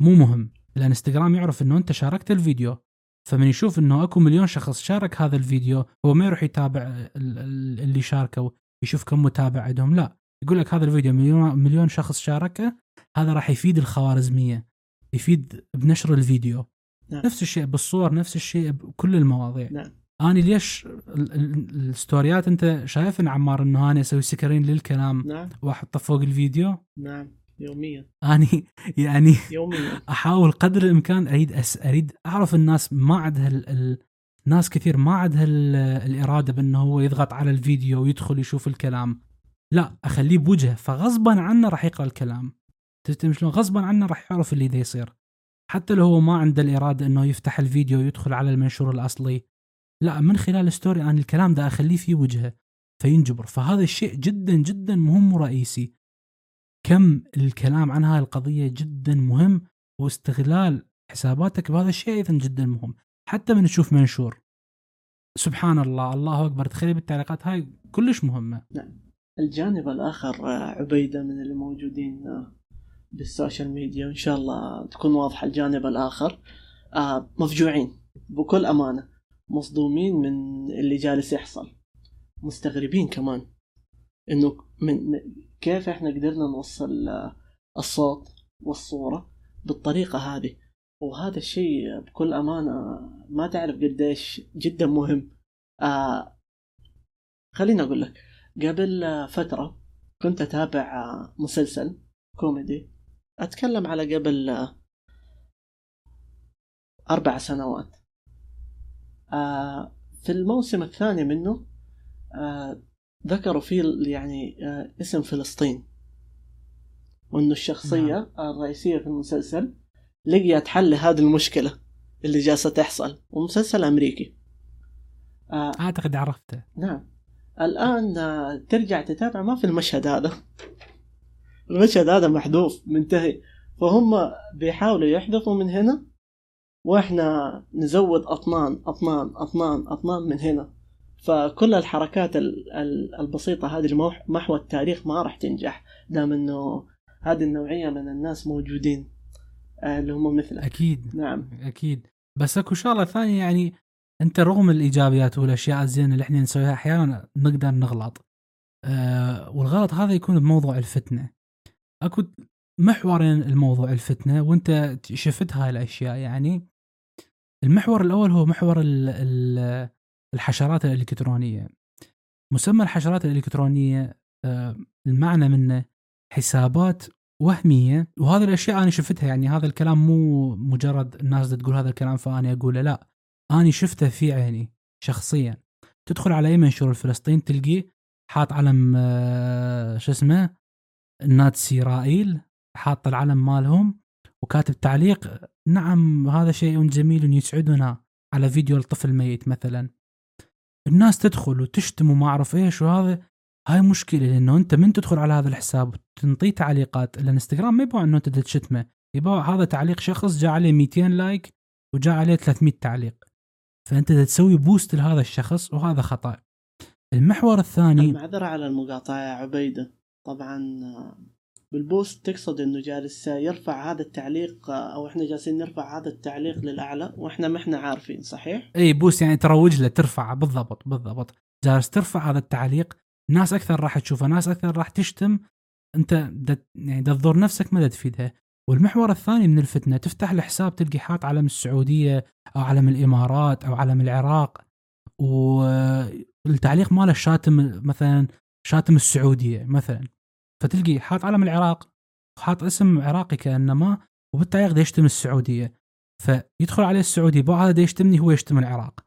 مو مهم. الانستغرام يعرف إنه أنت شاركت الفيديو. فمن يشوف إنه أكو مليون شخص شارك هذا الفيديو هو ما يروح يتابع اللي شاركوا يشوف كم متابع عندهم. لا يقول لك هذا الفيديو مليون مليون شخص شاركه هذا راح يفيد الخوارزمية يفيد بنشر الفيديو. نعم. نفس الشيء بالصور نفس الشيء بكل المواضيع. نعم. أنا ليش الستوريات أنت شايف ان عمار إنه أنا أسوي سكرين للكلام نعم. واحطه فوق الفيديو؟ نعم. يوميا. آني يعني يوميا. أحاول قدر الإمكان أريد أس أريد أعرف الناس ما عندها ال... ناس كثير ما عندها ال... الإرادة بأنه هو يضغط على الفيديو ويدخل يشوف الكلام. لا أخليه بوجهه فغصبا عنه راح يقرأ الكلام. تفهم شلون؟ غصبا عنه راح يعرف اللي ذا يصير. حتى لو هو ما عنده الإرادة إنه يفتح الفيديو ويدخل على المنشور الأصلي لا من خلال story أنا الكلام ده أخليه في وجهة فينجبر. فهذا الشيء جدا جدا مهم ورئيسي. كم الكلام عن هاي القضية جدا مهم واستغلال حساباتك بهذا الشيء أيضا جدا مهم. حتى من تشوف منشور. سبحان الله الله أكبر. تخلي بالتعليقات هاي كلش مهمة. نعم. الجانب الآخر عبيدة من اللي موجودين بالسوشيال ميديا وإن شاء الله تكون واضحة الجانب الآخر. آه، مفجوعين بكل أمانة. مصدومين من اللي جالس يحصل. مستغربين كمان إنه من كيف إحنا قدرنا نوصل الصوت والصورة بالطريقة هذه. وهذا الشيء بكل أمانة ما تعرف قديش جدا مهم. آه خليني أقول لك قبل فترة كنت أتابع مسلسل كوميدي. أتكلم على قبل أربع سنوات. آه في الموسم الثاني منه آه ذكروا فيه يعني آه اسم فلسطين. وإنه الشخصية نعم. الرئيسية في المسلسل لقيت حل لهذه المشكلة اللي جالسة تحصل. ومسلسل أمريكي. آه أعتقد عرفته. نعم. الآن آه ترجع تتابع. ما في المشهد هذا. المشهد هذا محذوف منتهي. فهم بيحاولوا يحذفوا من هنا وإحنا نزود أطنان أطنان أطنان أطنان من هنا. فكل الحركات البسيطة هذه محو التاريخ ما راح تنجح دام إنه هذه النوعية من الناس موجودين آه، اللي هم مثلك. أكيد. نعم. أكيد. بس أكو شغلة ثانية يعني أنت رغم الإيجابيات والأشياء الزينة اللي إحنا نسويها أحيانا نقدر نغلط أه والغلط هذا يكون بموضوع الفتنة. أكو محورين الموضوع الفتنة وأنت شفت هاي الأشياء يعني المحور الأول هو محور الحشرات الإلكترونية. مسمى الحشرات الإلكترونية آه، المعنى منه حسابات وهمية وهذه الأشياء أنا شفتها يعني هذا الكلام مو مجرد الناس تقول هذا الكلام فاني أقوله لا. أنا شفته في عيني شخصيا. تدخل على أي منشور فلسطين تلقي حاط علم آه، شو اسمه؟ الناتسي رائيل حاط العلم مالهم وكاتب تعليق نعم هذا شيء جميل يسعدنا على فيديو لطفل ميت مثلا. الناس تدخل وتشتم وما أعرف إيش وهذا هاي مشكلة لأنه أنت من تدخل على هذا الحساب وتنطيه تعليقات الانستغرام ما يبغى إنه أنت تشتمه يبغى هذا تعليق شخص جاء عليه 200 like وجاء عليه 300 تعليق. فأنت تسوي boost لهذا الشخص وهذا خطأ. المحور الثاني المعذره على المقاطعة يا عبيدة. طبعا بال boost تقصد إنه جالس يرفع هذا التعليق أو إحنا جالسين نرفع هذا التعليق للأعلى وإحنا ما إحنا عارفين صحيح؟ إي boost يعني تروج له ترفع بالضبط بالضبط. جالس ترفع هذا التعليق ناس أكثر راح تشوفه ناس أكثر راح تشتم. أنت دت يعني تضر نفسك ما تفيدها. والمحور الثاني من الفتنة تفتح الحساب تلقي حاط علم السعودية أو علم الإمارات أو علم العراق. والتعليق ماله شاتم مثلا شاتم السعودية مثلا. فتلقي حاط علم العراق حاط اسم عراقي كأنما وبالتعليق يشتم السعودية. فيدخل عليه السعودي بو هذا يشتمني هو يشتم العراق.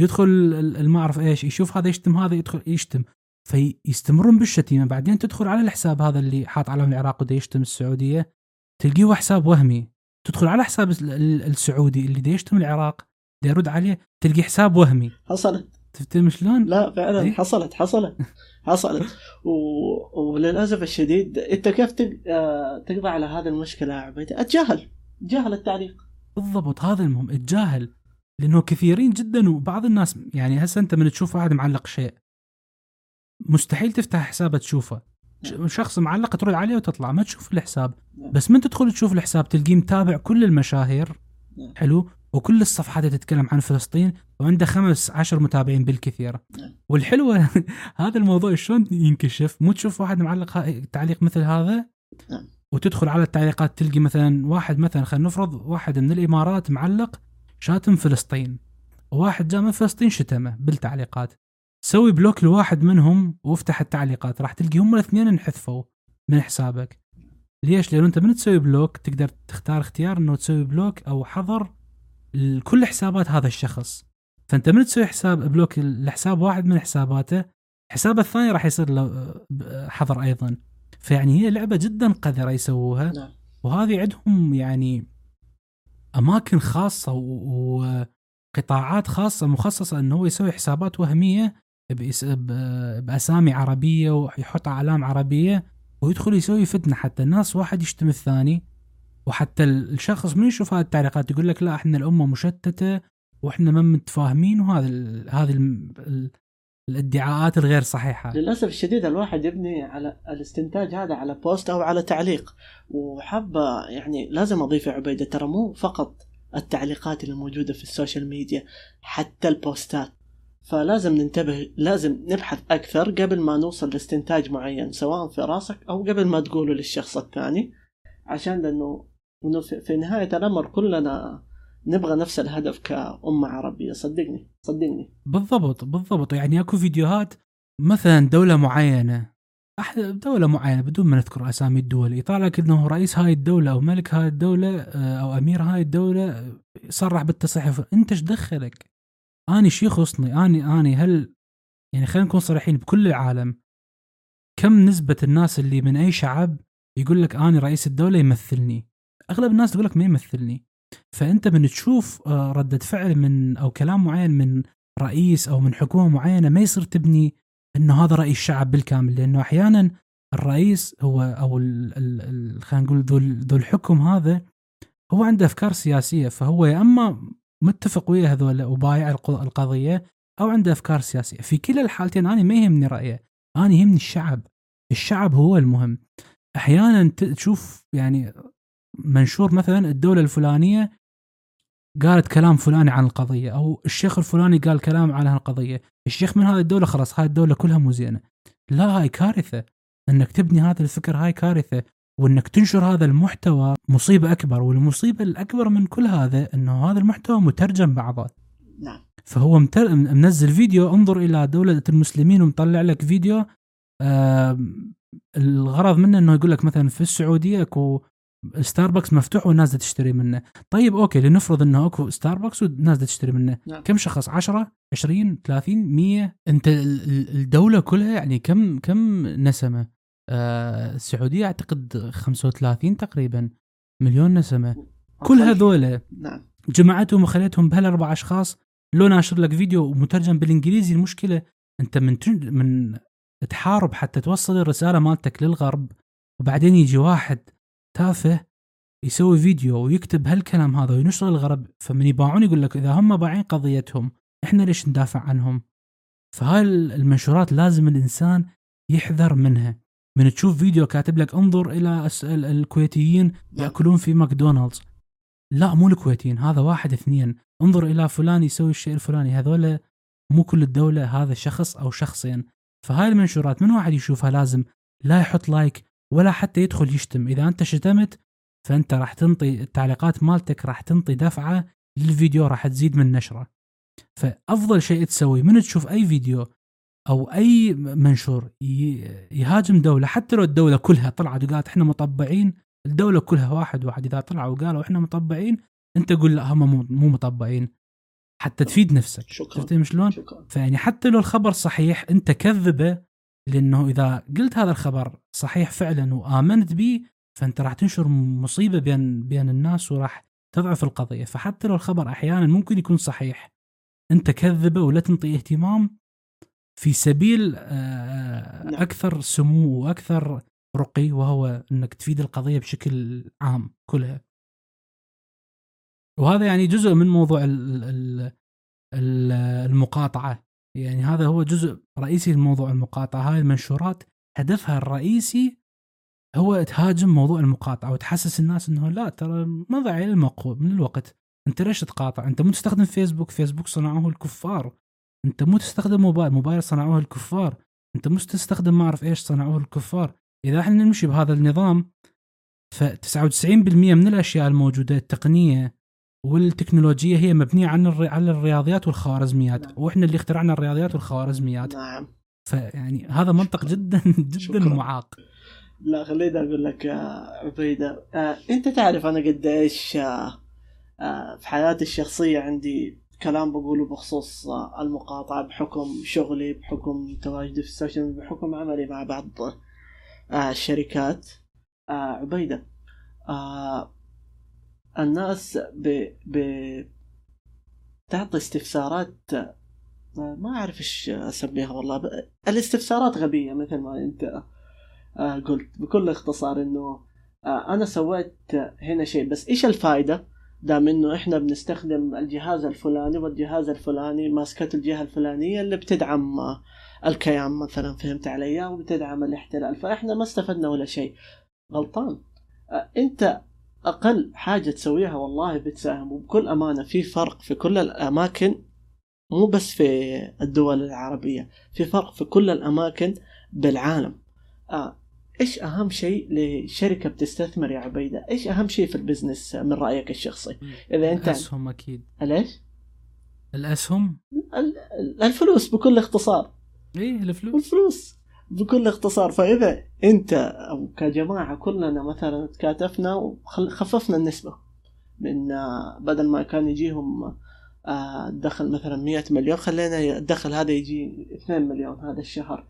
يدخل ما أعرف إيش يشوف هذا يشتم هذا يدخل يشتم. فيستمرون بالشتيمة. بعدين تدخل على الحساب هذا اللي حاط علم العراق وده يشتم السعودية تلقيه حساب وهمي. تدخل على حساب السعودي اللي ده يشتم العراق ده يرد عليه تلقي حساب وهمي. حصلت تفتهم شلون؟ لا فعلا إيه؟ حصلت حصلت حصلت و... وللأسف الشديد أنت كيف تق... آه، تقضي على هذه المشكلة يا عبيد؟ أتجاهل تجاهل التعليق بالضبط هذا المهم أتجاهل لأنه كثيرين جدا وبعض الناس يعني هسه أنت من تشوف واحد معلق شيء مستحيل تفتح حسابه تشوفه نعم. شخص معلق ترد عليه وتطلع ما تشوف الحساب نعم. بس من تدخل تشوف الحساب تلقيه متابع كل المشاهير نعم. حلو وكل الصفحات تتكلم عن فلسطين وعنده خمس عشر متابعين بالكثير. والحلوة هذا الموضوع شلون ينكشف؟ مو تشوف واحد معلق تعليق مثل هذا؟ وتدخل على التعليقات تلقي مثلا واحد مثلا خلينا نفرض واحد من الإمارات معلق شاتم فلسطين. وواحد جاء من فلسطين شتمه بالتعليقات. سوي بلوك لواحد منهم وافتح التعليقات. راح تلقي هم الاثنين انحذفوا من حسابك. ليش؟ لأنه أنت من تسوي block تقدر تختار اختيار إنه تسوي block أو حظر كل حسابات هذا الشخص. فأنت من تسوي حساب block لحساب واحد من حساباته حسابه الثاني راح يصير له حظر أيضا. فيعني هي لعبة جدا قذرة يسووها. نعم. وهذه عندهم يعني أماكن خاصة وقطاعات خاصة مخصصة إنه هو يسوي حسابات وهمية بأسامي عربية ويحط أعلام عربية ويدخل يسوي فتنة حتى الناس واحد يشتم الثاني. وحتى الشخص من يشوف هذه التعليقات يقول لك لا إحنا الأمة مشتتة وإحنا ما متفاهمين وهذا هذه الادعاءات الغير صحيحة. للأسف الشديد الواحد يبني على الاستنتاج هذا على post أو على تعليق. وحابة يعني لازم أضيف يا عبيدة ترى مو فقط التعليقات اللي موجودة في ال social media حتى البوستات. فلازم ننتبه لازم نبحث أكثر قبل ما نوصل لاستنتاج معين سواء في راسك أو قبل ما تقوله للشخص الثاني. عشان لأنه في نهاية الأمر كلنا نبغى نفس الهدف كأمة عربية. صدقني صدقني. بالضبط بالضبط. يعني أكو فيديوهات مثلا دولة معينة أحد دولة معينة بدون ما نذكر أسامي الدول يطلع لك أنه رئيس هاي الدولة أو ملك هاي الدولة آه، أو أمير هاي الدولة صرح بالتصحيح أنت إيش دخلك؟ اني شو يخصني؟ اني اني هل يعني خلينا نكون صريحين بكل العالم كم نسبة الناس اللي من أي شعب يقول لك اني رئيس الدولة يمثلني؟ أغلب الناس تقول لك ما يمثلني. فأنت من تشوف آه، ردة فعل من أو كلام معين من رئيس أو من حكومة معينة ما يصير تبني إنه هذا رأي الشعب بالكامل. لأنه أحيانا الرئيس هو أو خلينا نقول ذو ذو الحكم هذا هو عنده أفكار سياسية. فهو يا أما متفق ويا هذول وبايع القضية أو عنده أفكار سياسية. في كلا الحالتين أنا ما يهمني رأيه أنا يهمني الشعب. الشعب هو المهم. أحيانا تشوف يعني منشور مثلا الدولة الفلانية قالت كلام فلاني عن القضية أو الشيخ الفلاني قال كلام عن القضية الشيخ من هذه الدولة خلاص هاي الدولة كلها مو زينة. لا هاي كارثة. إنك تبني هذا الفكر هاي كارثة. وإنك تنشر هذا المحتوى مصيبة أكبر والمصيبة الأكبر من كل هذا إنه هذا المحتوى مترجم بعضه. نعم. فهو متر... منزل فيديو انظر إلى دولة المسلمين ومطلع لك فيديو آه الغرض منه إنه يقول لك مثلا في السعودية اكو ستاربكس مفتوح والناس تشتري منه. طيب okay لنفرض إنه أكو ستاربكس والناس تشتري منه. نعم. كم شخص؟ 10 20 30 100 أنت الدولة كلها يعني كم كم نسمة؟ آه، السعودية أعتقد 35 تقريبا مليون نسمة. كل هذول نعم. جمعتهم وخليتهم بهالأربع أشخاص لو ناشر لك فيديو مترجم بالإنجليزي. المشكلة أنت من. من تحارب حتى توصل الرسالة مالتك للغرب وبعدين يجي واحد تافه يسوي فيديو ويكتب هالكلام هذا وينشر الغرب فمن يباعون يقول لك إذا هم باعين قضيتهم إحنا ليش ندافع عنهم؟ فهاي المنشورات لازم الإنسان يحذر منها. من تشوف فيديو كاتب لك انظر إلى الكويتيين يأكلون في ماكدونالدز. لا مو الكويتيين هذا واحد اثنين. انظر إلى فلان يسوي الشيء الفلاني هذول مو كل الدولة هذا شخص أو شخصين. فهاي المنشورات من واحد يشوفها لازم لا يحط like ولا حتى يدخل يشتم. إذا أنت شتمت فأنت راح تنطي التعليقات مالتك راح تنطي دفعة للفيديو راح تزيد من نشرة. فأفضل شيء تسوي من تشوف أي فيديو أو أي منشور يهاجم دولة حتى لو الدولة كلها طلعت وقالت إحنا مطبعين الدولة كلها واحد واحد إذا طلعوا وقالوا إحنا مطبعين أنت قول لا هم مو مطبعين. حتى تفيد نفسك. شكرا. شفت شلون؟ شكرا. فيعني حتى لو الخبر صحيح أنت كذبه لأنه إذا قلت هذا الخبر صحيح فعلا وآمنت به فأنت راح تنشر مصيبة بين بين الناس وراح تضعف القضية فحتى لو الخبر أحيانا ممكن يكون صحيح أنت كذبة ولا تنطي اهتمام في سبيل آه، نعم. أكثر سمو وأكثر رقي وهو إنك تفيد القضية بشكل عام كلها. وهذا يعني جزء من موضوع ال ال المقاطعة يعني هذا هو جزء رئيسي من موضوع المقاطعة. هاي المنشورات هدفها الرئيسي هو تهاجم موضوع المقاطعة وتحسس الناس إنه لا ترى ما ضيع من الوقت. أنت ليش تقاطع؟ أنت مو تستخدم فيسبوك فيسبوك صنعوه الكفار. أنت مو تستخدم موبايل. موبايل صنعوه الكفار. أنت مو تستخدم ما أعرف إيش صنعوه الكفار. إذا إحنا نمشي بهذا النظام ف 99% من الأشياء الموجودة التقنية والتكنولوجية هي مبنية عن الري... على الرياضيات والخوارزميات نعم. وإحنا اللي اخترعنا الرياضيات والخوارزميات نعم فيعني هذا منطق جدا جدا شكراً. معاق لا خليني أقول لك عبيدة آه، أنت تعرف أنا قديش آه، آه، في حياتي الشخصية عندي كلام بقوله بخصوص آه، المقاطعة بحكم شغلي بحكم تواجدي في السوشيال ميديا، بحكم عملي مع بعض آه، الشركات آه، عبيدة آه، الناس ب... ب... تعطي استفسارات ما أعرف إيش أسميها والله ب... الاستفسارات غبية مثل ما أنت آه، قلت بكل اختصار إنه آه، أنا سويت هنا شيء بس إيش الفائده دام إنه إحنا بنستخدم الجهاز الفلاني والجهاز الفلاني ماسكته الجهة الفلانية اللي بتدعم الكيان مثلا فهمت علي؟ وبتدعم الاحتلال فإحنا ما استفدنا ولا شيء. غلطان. آه، أنت أقل حاجة تسويها والله بتساهم وبكل أمانة في فرق في كل الأماكن مو بس في الدول العربية في فرق في كل الأماكن بالعالم آه إيش أهم شيء لشركة بتستثمر يا عبيدة؟ إيش أهم شيء في البزنس من رأيك الشخصي؟ إذا أنت الاسهم أكيد ليش؟ الاسهم ال- ال- الفلوس بكل اختصار إيه الفلوس الفلوس بكل اختصار فإذا أنت أو كجماعة كلنا مثلا تكاتفنا وخففنا النسبة من آه، بدل ما كان يجيهم آه، الدخل مثلا 100 مليون خلينا الدخل هذا يجي 2 مليون هذا الشهر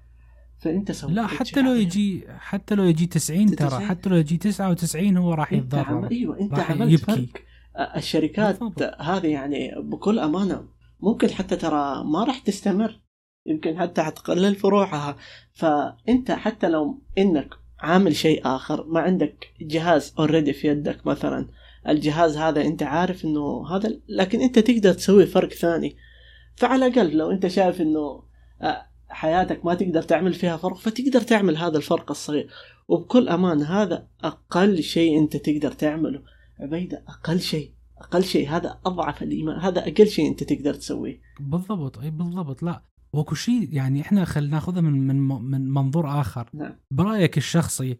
فأنت سويت لا حتى لو. يجي حتى لو يجي 90 ترى 90. حتى لو يجي 99 هو راح عم... يتضرر أيوه أنت عملت يبكي. فرق آه، الشركات. هذه يعني بكل أمانة ممكن حتى ترى ما راح تستمر يمكن حتى حتقلل فروعها. فأنت حتى لو إنك عامل شيء آخر ما عندك جهاز اوريدي في يدك مثلا الجهاز هذا أنت عارف إنه هذا لكن أنت تقدر تسوي فرق ثاني. فعلى الأقل لو أنت شايف إنه آه، حياتك ما تقدر تعمل فيها فرق فتقدر تعمل هذا الفرق الصغير. وبكل أمان هذا أقل شيء أنت تقدر تعمله. عبيدة أقل شيء أقل شيء هذا أضعف الإيمان هذا أقل شيء أنت تقدر تسويه. بالضبط أي بالضبط لا. وأكو شيء يعني إحنا خلينا ناخذها من من من منظور آخر. نعم. برأيك الشخصي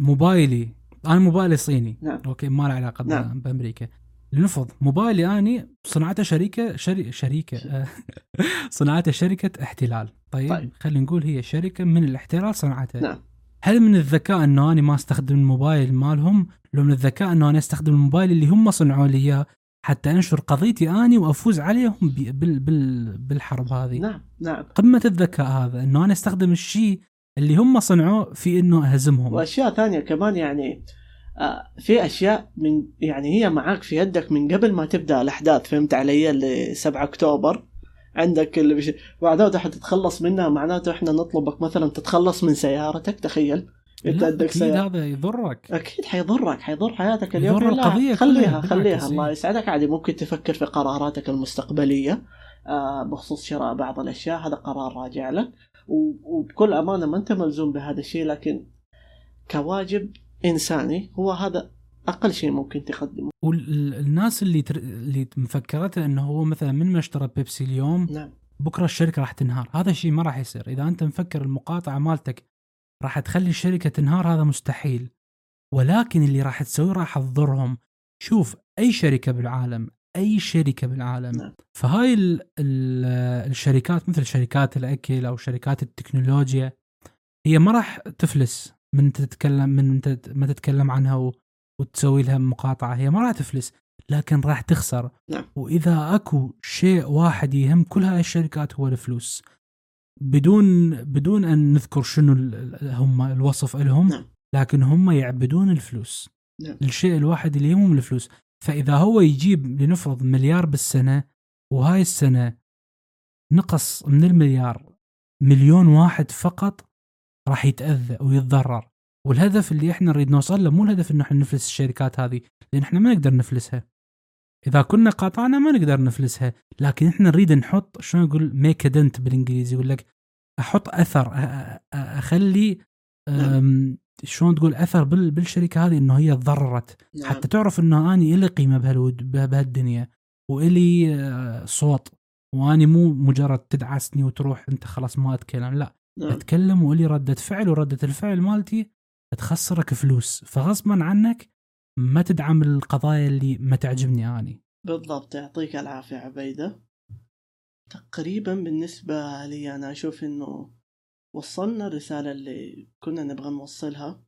موبايلي أنا موبايلي صيني. نعم. أوكي ما له علاقة نعم. بأمريكا. لنفرض موبايلي أني صنعته شركه شري شركه صنعته شركة احتلال. طيب, طيب. طيب. خلينا نقول هي شركة من الاحتلال صنعتها نعم. هل من الذكاء إنه أنا ما أستخدم الموبايل مالهم؟ لو من الذكاء إنه أنا أستخدم الموبايل اللي هم صنعوا لي إياه حتى انشر قضيتي آني وأفوز عليهم بال بال بالحرب هذه. نعم نعم. قمة الذكاء هذا إنه أنا أستخدم الشيء اللي هم صنعوه في إنه أهزمهم. وأشياء ثانية كمان يعني آه، في أشياء من يعني هي معاك في يدك من قبل ما تبدأ الأحداث فهمت علي؟ اللي 7 أكتوبر. عندك اللي بش... بعدها حتتخلص منها معناته إحنا نطلبك مثلا تتخلص من سيارتك تخيل. انت عندك أكيد. هذا يضرك. أكيد حيضرك حيضر حياتك اليوم. يضر القضية خليها خليها. الله يسعدك. عادي ممكن تفكر في قراراتك المستقبلية آه بخصوص شراء بعض الأشياء. هذا قرار راجع لك. وبكل أمانة ما أنت ملزوم بهذا الشيء لكن كواجب إنساني هو هذا أقل شيء ممكن تقدمه. والناس اللي تر... اللي مفكرته إنه هو مثلا من ما اشترى بيبسي اليوم نعم. بكرة الشركة راح تنهار. هذا الشيء ما راح يصير. إذا أنت مفكر المقاطعة مالتك راح تخلي الشركة تنهار هذا مستحيل. ولكن اللي راح تسويه راح تضرهم. شوف أي شركة بالعالم أي شركة بالعالم. نعم. فهاي ال ال الشركات مثل شركات الأكل أو شركات التكنولوجيا هي ما راح تفلس من تتكلم من ما تتكلم عنها وتسوي لها مقاطعة. هي ما راح تفلس لكن راح تخسر. نعم. وإذا أكو شيء واحد يهم كل هاي الشركات هو الفلوس. بدون بدون أن نذكر شنو هم الوصف لهم نعم. لكن هم يعبدون الفلوس نعم. الشيء الواحد اللي يهمهم الفلوس فإذا هو يجيب لنفرض مليار بالسنة وهاي السنة نقص من المليار مليون واحد فقط راح يتأذى ويتضرر والهدف اللي إحنا نريد نوصل له مو الهدف انه إحنا نفلس الشركات هذه لأن إحنا ما نقدر نفلسها إذا كنا قاطعنا ما نقدر نفلسها لكن إحنا نريد نحط شلون نقول ميك دنت بالإنجليزي يقول لك أحط أثر أخلي شلون تقول أثر بالشركة هذه إنه هي تضررت نعم. حتى تعرف إنه أني إلي قيمة بهالدنيا وإلي صوت وأني مو مجرد تدعسني وتروح أنت خلاص ما اتكلم لا نعم. أتكلم ولي ردة فعل وردة الفعل مالتي تخسرك فلوس فغصبا عنك ما تدعم القضايا اللي ما تعجبني أني. بالضبط يعطيك العافية عبيدة. تقريبا بالنسبة لي أنا أشوف إنه وصلنا الرسالة اللي كنا نبغى نوصلها.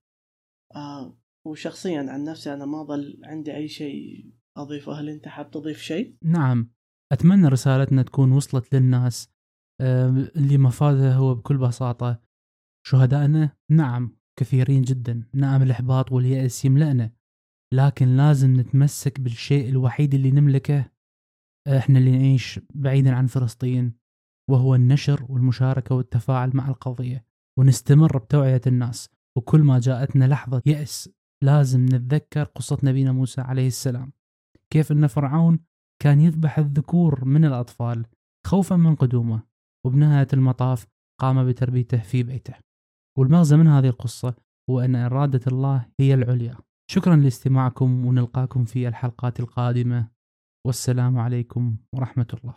آه وشخصيا عن نفسي أنا ما ظل عندي أي شيء أضيفه. هل أنت حاب تضيف شيء؟ نعم. أتمنى رسالتنا تكون وصلت للناس. اللي مفاده هو بكل بساطة شهدائنا. نعم كثيرين جدا. نعم الإحباط واليأس يملأنا. لكن لازم نتمسك بالشيء الوحيد اللي نملكه إحنا اللي نعيش بعيدا عن فلسطين وهو النشر والمشاركة والتفاعل مع القضية. ونستمر بتوعية الناس. وكل ما جاءتنا لحظة يأس لازم نتذكر قصة نبينا موسى عليه السلام. كيف أن فرعون كان يذبح الذكور من الأطفال خوفا من قدومه وبنهاية المطاف قام بتربيته في بيته. والمغزى من هذه القصة هو أن إرادة الله هي العليا. شكرا لاستماعكم ونلقاكم في الحلقات القادمة. والسلام عليكم ورحمة الله.